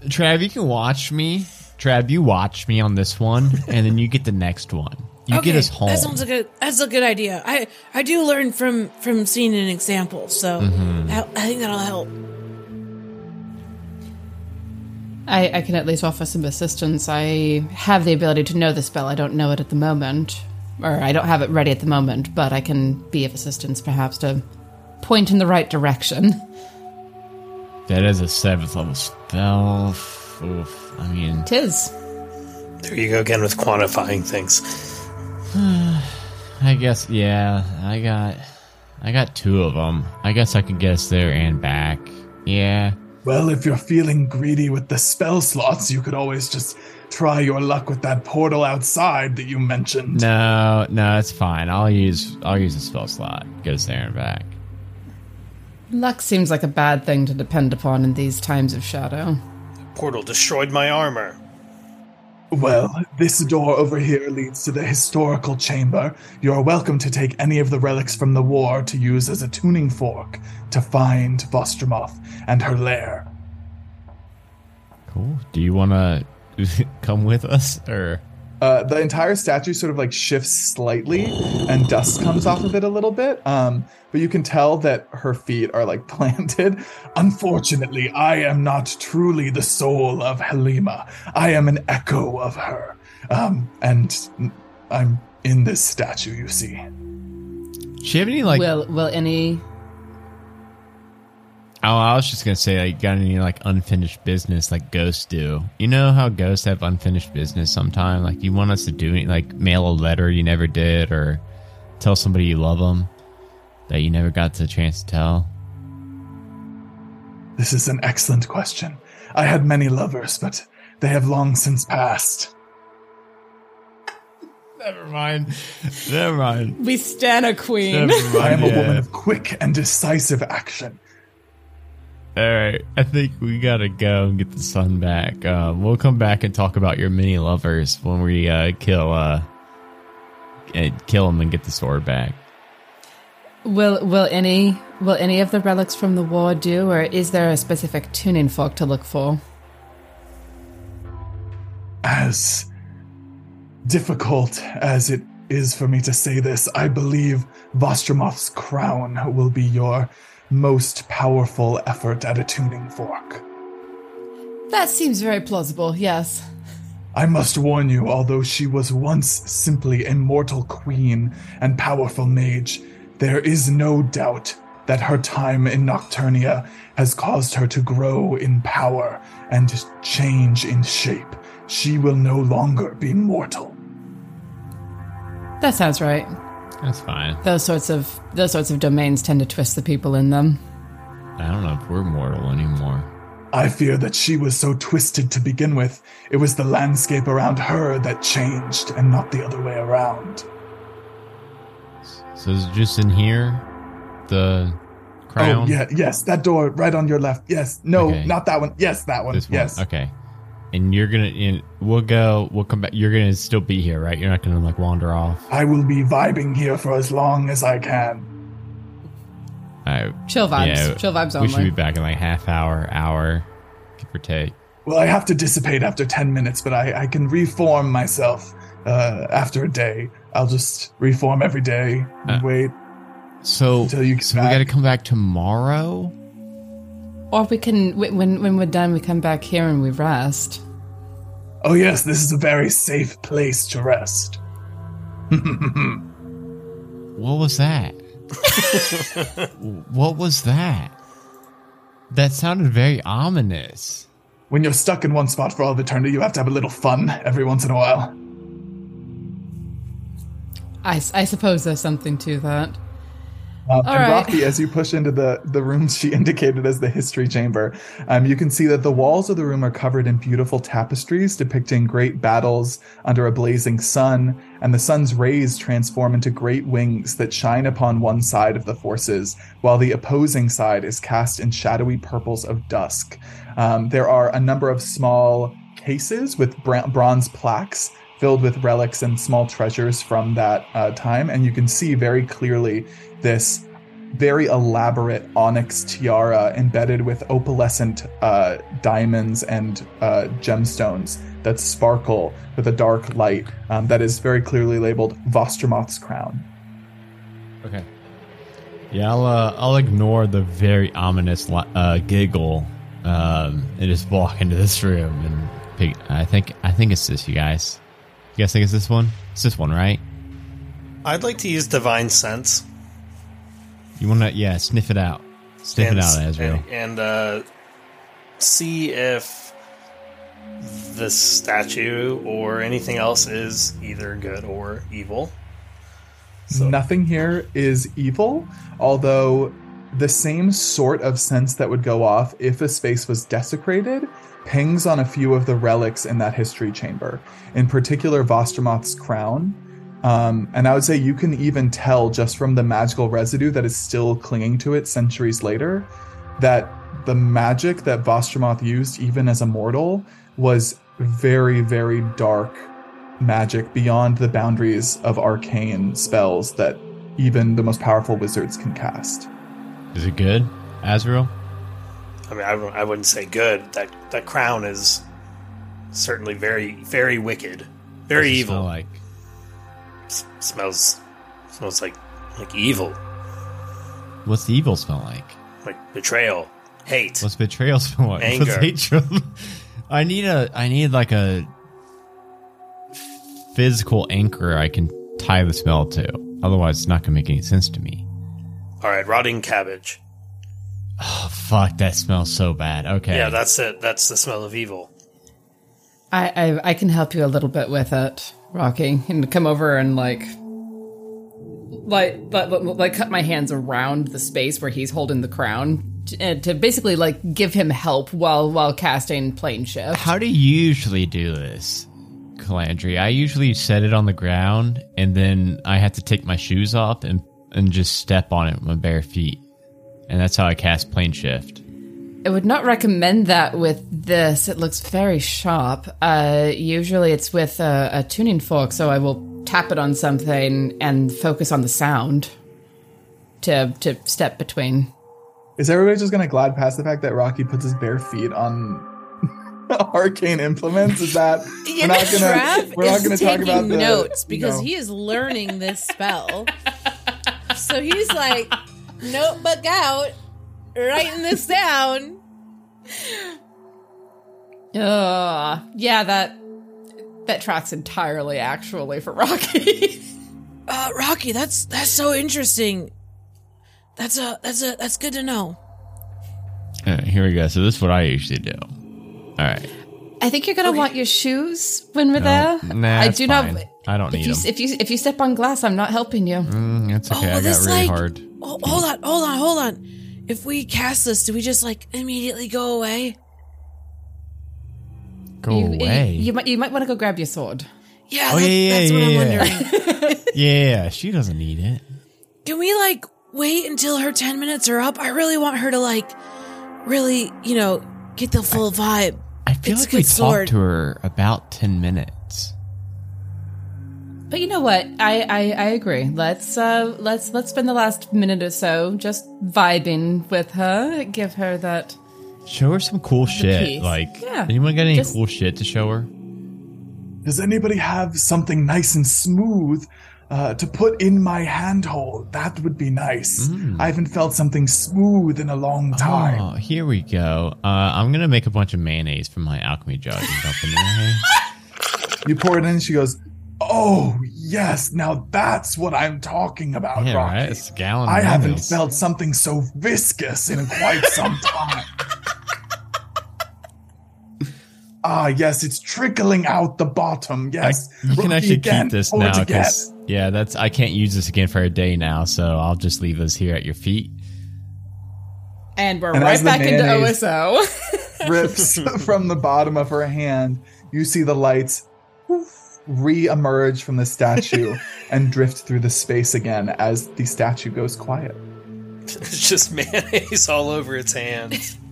Trav, you can watch me. Trav, you watch me on this one, and then you get the next one. You okay, get us home. That sounds like a that's a good idea. I I do learn from from seeing an example, so Mm-hmm. I, I think that'll help. I, I can at least offer some assistance. I have the ability to know the spell. I don't know it at the moment, or I don't have it ready at the moment, but I can be of assistance perhaps to point in the right direction. that is a seventh level spell. Oof. I mean, Tis. There you go again with quantifying things. I guess yeah. I got, I got two of them. I guess I could guess there and back. Yeah. Well, if you're feeling greedy with the spell slots, you could always just try your luck with that portal outside that you mentioned. No, no, it's fine. I'll use I'll use a spell slot. Get us there and back. Luck seems like a bad thing to depend upon in these times of shadow. Portal destroyed my armor. Well, this door over here leads to the historical chamber. You are welcome to take any of the relics from the war to use as a tuning fork to find Vostromoth and her lair. Cool. Do you want to come with us or? Uh, the entire statue sort of like shifts slightly and dust comes off of it a little bit. Um, but you can tell that her feet are like planted. Unfortunately, I am not truly the soul of Halima. I am an echo of her. Um, and I'm in this statue, you see. Do you have any like? will will any oh, I was just gonna say like, got any like unfinished business like ghosts do? You know how ghosts have unfinished business sometime. Like you want us to do it, like mail a letter you never did, or tell somebody you love them that you never got the chance to tell. This is an excellent question. I had many lovers, but they have long since passed. Never mind. Never mind. we stand a queen? Never I am mind, a woman of quick and decisive action. All right, I think we gotta go and get the sun back. Uh, we'll come back and talk about your mini lovers when we uh, kill uh, uh, kill them and get the sword back. Will will any will any of the relics from the war do, or is there a specific tuning fork to look for? As difficult as it is for me to say this, I believe Vostromoth's crown will be your most powerful effort at a tuning fork. That seems very plausible. Yes. I must warn you, although she was once simply a mortal queen and powerful mage, there is no doubt that her time in Nocturnia has caused her to grow in power and change in shape. She will no longer be mortal. That sounds right. That's fine. Those sorts of those sorts of domains tend to twist the people in them. I don't know if we're mortal anymore. I fear that she was so twisted to begin with, it was the landscape around her that changed and not the other way around. So is it just in here, the oh, crown. Oh, yeah, yes, that door right on your left. Yes, no, Okay. not that one. Yes, that one. This one. yes. Okay. And you're gonna. And we'll go. We'll come back. You're gonna still be here, right? You're not gonna like wander off. I will be vibing here for as long as I can. All right. Chill vibes. Yeah, Chill vibes We should be back in like half hour, hour, give or take. Well, I have to dissipate after 10 minutes, but I, I can reform myself uh, after a day. I'll just reform every day and Uh, wait. So, Until you get so we got to come back tomorrow. Or we can when when we're done, we come back here and we rest. Oh, yes, this is a very safe place to rest. What was that? what was that? That sounded very ominous. When you're stuck in one spot for all of eternity, you have to have a little fun every once in a while. I, I suppose there's something to that. Um, and right. Rocky, as you push into the the room she indicated as the history chamber, um, you can see that the walls of the room are covered in beautiful tapestries depicting great battles under a blazing sun, and the sun's rays transform into great wings that shine upon one side of the forces, while the opposing side is cast in shadowy purples of dusk. Um, there are a number of small cases with bra- bronze plaques filled with relics and small treasures from that uh, time, and you can see very clearly this very elaborate onyx tiara embedded with opalescent uh, diamonds and uh, gemstones that sparkle with a dark light um, that is very clearly labeled Vostromoth's crown. Okay. Yeah, I'll uh, I'll ignore the very ominous uh, giggle um, and just walk into this room and pick. I think I think it's this, you guys. You guys think it's this one? It's this one, right? I'd like to use divine sense. You want to? Yeah, sniff it out. Sniff it out, Azrael. and, and uh, see if the statue or anything else is either good or evil. So- Nothing here is evil, although the same sort of sense that would go off if a space was desecrated pings on a few of the relics in that history chamber. In particular, Vostromoth's crown. Um, and I would say you can even tell just from the magical residue that is still clinging to it centuries later that the magic that Vostromoth used, even as a mortal, was very, very dark magic beyond the boundaries of arcane spells that even the most powerful wizards can cast. Is it good, Azrael? I mean, I, wouldn't say good. That that crown is certainly very, very wicked, very evil. Like S- smells smells like like evil, what's the evil smell like? like betrayal, hate. What's betrayal smell like? Anger. What's hatred? I need a. I need like a physical anchor I can tie the smell to. Otherwise, it's not gonna make any sense to me. All right, rotting cabbage. Oh fuck! That smells so bad. Okay. Yeah, that's it. That's the smell of evil. I, I I can help you a little bit with it, Rocky, and come over and like, like, like, like cut my hands around the space where he's holding the crown to, uh, to basically like give him help while while casting plane shift. How do you usually do this, Calandry? I usually set it on the ground and then I have to take my shoes off and and just step on it with my bare feet, and that's how I cast plane shift. I would not recommend that with this. It looks very sharp. Uh, usually it's with a, a tuning fork, so I will tap it on something and focus on the sound to to step between. Is everybody just gonna glide past the fact that Rocky puts his bare feet on arcane implements? Is that we're not gonna Trav we're not gonna talk taking about the notes you because know, he is learning this spell. so he's like, notebook out, writing this down. Uh, yeah, that that tracks entirely actually for Rocky. Uh, Rocky, that's that's so interesting. That's a that's a that's good to know. All right, here we go. So this is what I usually do. All right. I think you're gonna want your shoes when we're No, there. nah, I do fine. not. I don't if need you 'em. if you if you step on glass, I'm not helping you. Mm, that's okay. I got really like hard. Oh, hold on, hold on, hold on. If we cast this, do we just like immediately go away? Go you, away. You, you might you might want to go grab your sword. Yeah, Oh, that- yeah, yeah, that's what I'm yeah, wondering. yeah, she doesn't need it. Can we like wait until her 10 minutes are up? I really want her to like really, you know, get the full vibe. I feel It's like we good sword. talked to her about ten minutes. But you know what? I, I, I agree. Let's uh let's let's spend the last minute or so just vibing with her. Give her that. Show her some cool shit. piece. Like, Yeah, anyone got any just- cool shit to show her? Does anybody have something nice and smooth uh, to put in my handhold? That would be nice. I haven't felt something smooth in a long time. Oh, here we go. Uh, I'm gonna make a bunch of mayonnaise from my alchemy jug and dump it in your. You pour it in, she goes, "Oh yes, now that's what I'm talking about, Yeah, Rocky. right. It's a gallon. Of I haven't mayonnaise. felt something so viscous in quite some time." Ah, yes, it's trickling out the bottom. Yes, I- you can Rocky actually again. keep this Pour it now again. because Yeah, that's I can't use this again for a day now, so I'll just leave this here at your feet. And we're And right back into OSO. rips from the bottom of her hand. You see the lights re-emerge from the statue and drift through the space again as the statue goes quiet. It's just mayonnaise all over its hands.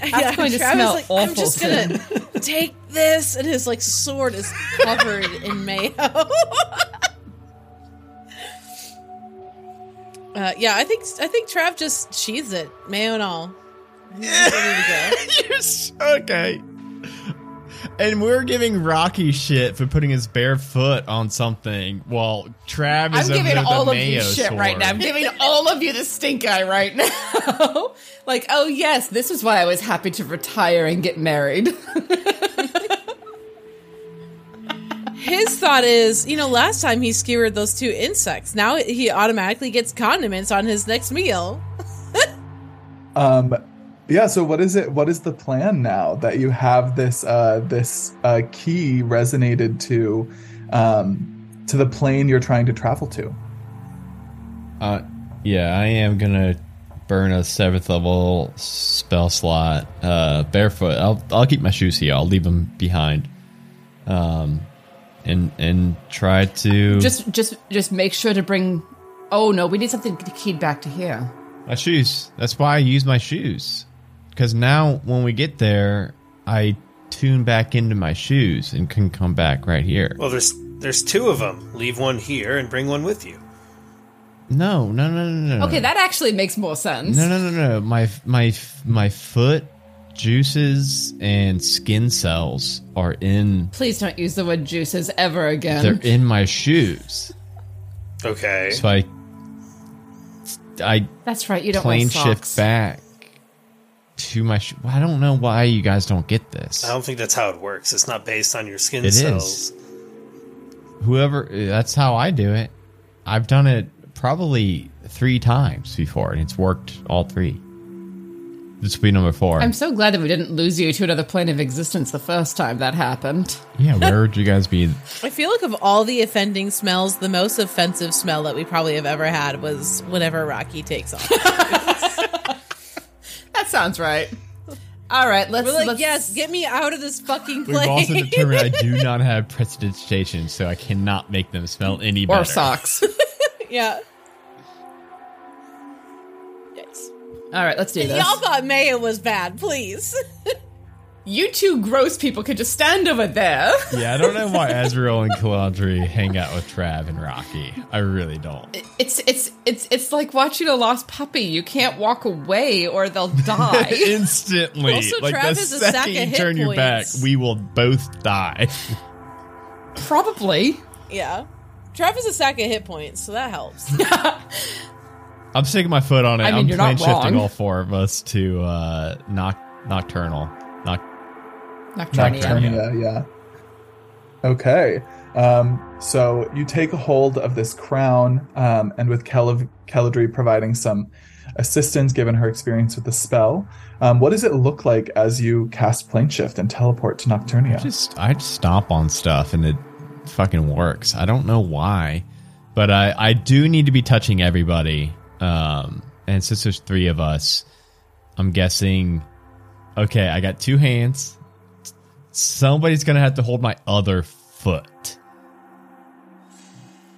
That's going to Travis smell like, I'm just soon." gonna take this, and his like sword is covered in mayo. uh, yeah, I think I think Trav just sheathes it, mayo and all. He's ready to go. You're s- okay. And we're giving Rocky shit for putting his bare foot on something while Trav I'm is giving there all the of you shit sword. right now. I'm giving all of you the stink eye right now. like, oh yes, this is why I was happy to retire and get married. His thought is, you know, last time he skewered those two insects. Now he automatically gets condiments on his next meal. Um yeah, so what is it what is the plan now that you have this uh this uh key resonated to um to the plane you're trying to travel to? Uh, yeah, I am gonna burn a seventh level spell slot. Uh, barefoot. I'll I'll keep my shoes here. I'll leave them behind. Um, and and try to just, just, just make sure to bring. Oh no, we need something keyed back to here. my shoes. That's why I use my shoes. Because now when we get there, I tune back into my shoes and can come back right here. Well, there's there's two of them. Leave one here and bring one with you. No, no, no, no, no. Okay, that actually makes more sense. No, no, no, no. My my my foot juices and skin cells are in. Please don't use the word juices ever again. They're in my shoes. Okay. So I I That's right. You don't plane want shift back to my. Sh- I don't know why you guys don't get this. I don't think that's how it works. It's not based on your skin It is. cells. Whoever. That's how I do it. I've done it probably three times before, and it's worked all three. This will be number 4 I'm so glad that we didn't lose you to another plane of existence the first time that happened. yeah, where would you guys be? I feel like of all the offending smells, the most offensive smell that we probably have ever had was whenever Rocky takes off. That sounds right. All right, let's. We're like, let's yes, get me out of this fucking place. We've also determined I do not have prestidigitation, so I cannot make them smell any better. or socks. yeah. Yes. All right, let's do this. Y'all thought Maya was bad, please. You two gross people could just stand over there. Yeah, I don't know why Azrael and Calandri hang out with Trav and Rocky. I really don't. It's it's it's it's like watching a lost puppy. You can't walk away or they'll die. Instantly. Also, like Trav the is a second sack of you hit turn your back, points. we will both die. Probably. yeah. Trav is a sack of hit points, so that helps. I'm sticking my foot on it. I mean, am you're plane not shifting all four of us to uh noc- nocturnal. Noc- Nocturnia. Nocturnia. Yeah, yeah. Okay. Um, so you take a hold of this crown, um, and with Kel- Keladri providing some assistance given her experience with the spell, um, what does it look like as you cast plane shift and teleport to Nocturnia? just I just stomp on stuff and it fucking works. I don't know why, but I I do need to be touching everybody. Um, and since there's three of us, I'm guessing. Okay, I got two hands. Somebody's gonna have to hold my other foot.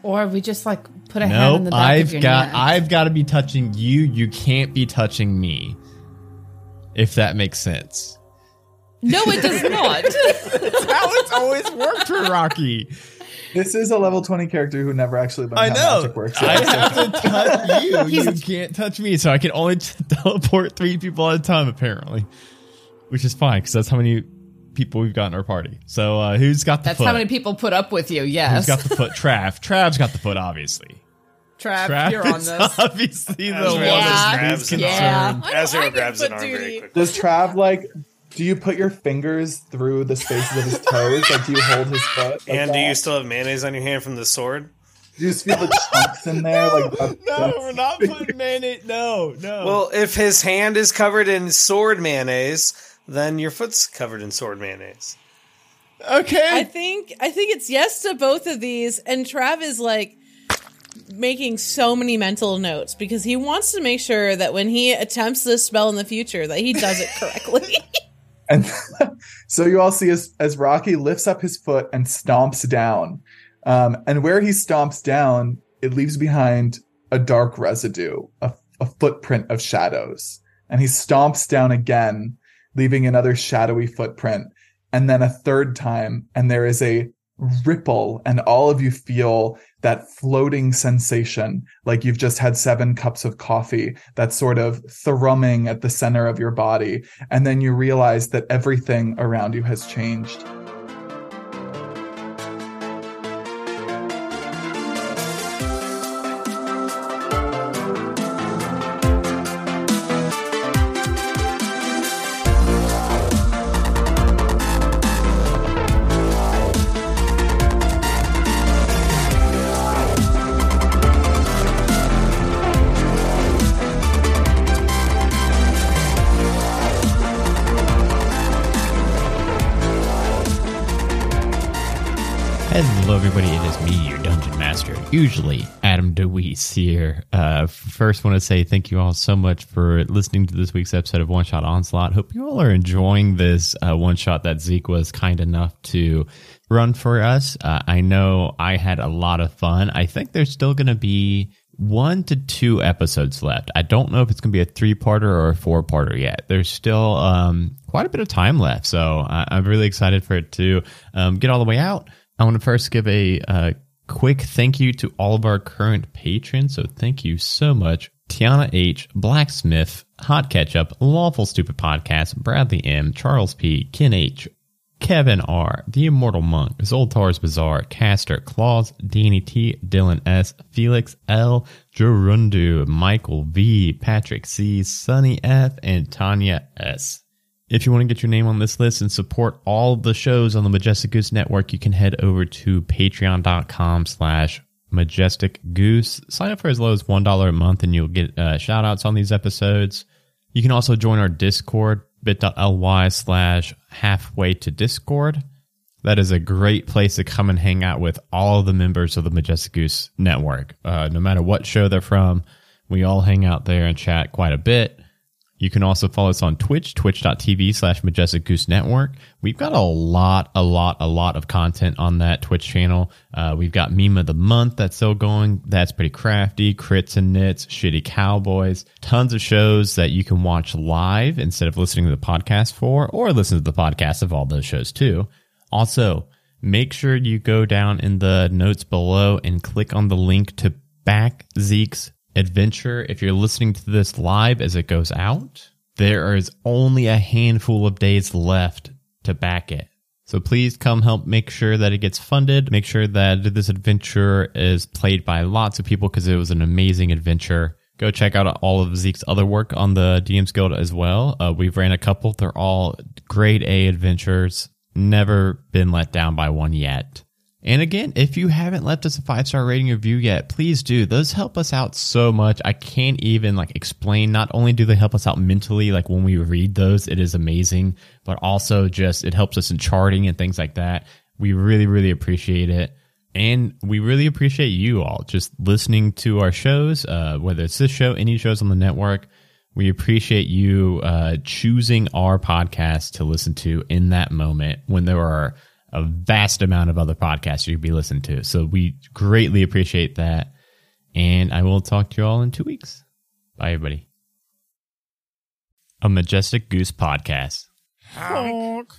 Or we just like put a hand in the back I've of your got neck. I've got to be touching you. You can't be touching me. If that makes sense. No, it does not. That's how it's always worked for Rocky. This is a level 20 character who never actually learned I how know. magic works. I have to touch you. you can't touch me, so I can only t- teleport three people at a time, apparently. Which is fine because that's how many people we've got in our party. So uh, who's got the foot? That's foot? how many people put up with you. Who's Yes. got the foot? Trav. Trav's got the foot, obviously. Trav, Trav you're on this. obviously the one Yeah. just that's least an Yeah. arm. I know, I Azrael grabs an foot arm very quickly. Does Trav like? Do you put your fingers through the spaces of his toes? Like, do you hold his foot? like And do that? you still have mayonnaise on your hand from the sword? Do you just feel the chunks in there? like, that- No, that's- we're not putting mayonnaise. No, no. Well, if his hand is covered in sword mayonnaise, then your foot's covered in sword mayonnaise. Okay. I think I think it's yes to both of these, and Trav is like making so many mental notes because he wants to make sure that when he attempts this spell in the future that he does it correctly. And so you all see as, as Rocky lifts up his foot and stomps down. Um, and where he stomps down, it leaves behind a dark residue, a, a footprint of shadows. And he stomps down again, leaving another shadowy footprint. And then a third time, and there is a ripple, and all of you feel that floating sensation, like you've just had seven cups of coffee, that sort of thrumming at the center of your body. And then you realize that everything around you has changed. Usually, Adam DeWeese here. Uh, first, want to say thank you all so much for listening to this week's episode of One Shot Onslaught. Hope you all are enjoying this uh, one shot that Zeke was kind enough to run for us. Uh, I know I had a lot of fun. I think there's still going to be one to two episodes left. I don't know if it's going to be a three parter or a four parter yet. There's still um, quite a bit of time left. So I- I'm really excited for it to um, get all the way out. I want to first give a uh, quick thank you to all of our current patrons. So thank you so much. Tiana H, Blacksmith, Hot Ketchup, Lawful Stupid Podcast, Bradley M, Charles P, Ken H, Kevin R, The Immortal Monk, Zoltar's Bazaar, Caster, Claus, Danny T, Dylan S, Felix L, Gerundu, Michael V, Patrick C, Sunny F, and Tanya S. If you want to get your name on this list and support all the shows on the Majestic Goose Network, you can head over to patreon.com slash majestic goose. Sign up for as low as $1 a month and you'll get uh, shout outs on these episodes. You can also join our Discord, bit.ly slash halfway to Discord. That is a great place to come and hang out with all the members of the Majestic Goose Network. Uh, no matter what show they're from, we all hang out there and chat quite a bit. You can also follow us on Twitch, twitch.tv slash Majestic Goose Network. We've got a lot, a lot, a lot of content on that Twitch channel. Uh, we've got Meme of the Month that's still going. That's pretty crafty. Crits and Knits, Shitty Cowboys. Tons of shows that you can watch live instead of listening to the podcast for, or listen to the podcast of all those shows too. Also, make sure you go down in the notes below and click on the link to back Zeke's adventure. If you're listening to this live as it goes out, there is only a handful of days left to back it. So please come help make sure that it gets funded. Make sure that this adventure is played by lots of people because it was an amazing adventure. Go check out all of Zeke's other work on the DM's Guild as well. Uh, we've ran a couple. They're all grade A adventures. Never been let down by one yet. And again, if you haven't left us a five star rating review yet, please do. Those help us out so much. I can't even like explain. Not only do they help us out mentally, like when we read those, it is amazing, but also just it helps us in charting and things like that. We really, really appreciate it. And we really appreciate you all just listening to our shows, uh, whether it's this show, any shows on the network. We appreciate you uh, choosing our podcast to listen to in that moment when there are a vast amount of other podcasts you could be listening to. So we greatly appreciate that. And I will talk to you all in two weeks. Bye, everybody. A Majestic Goose Podcast. Honk.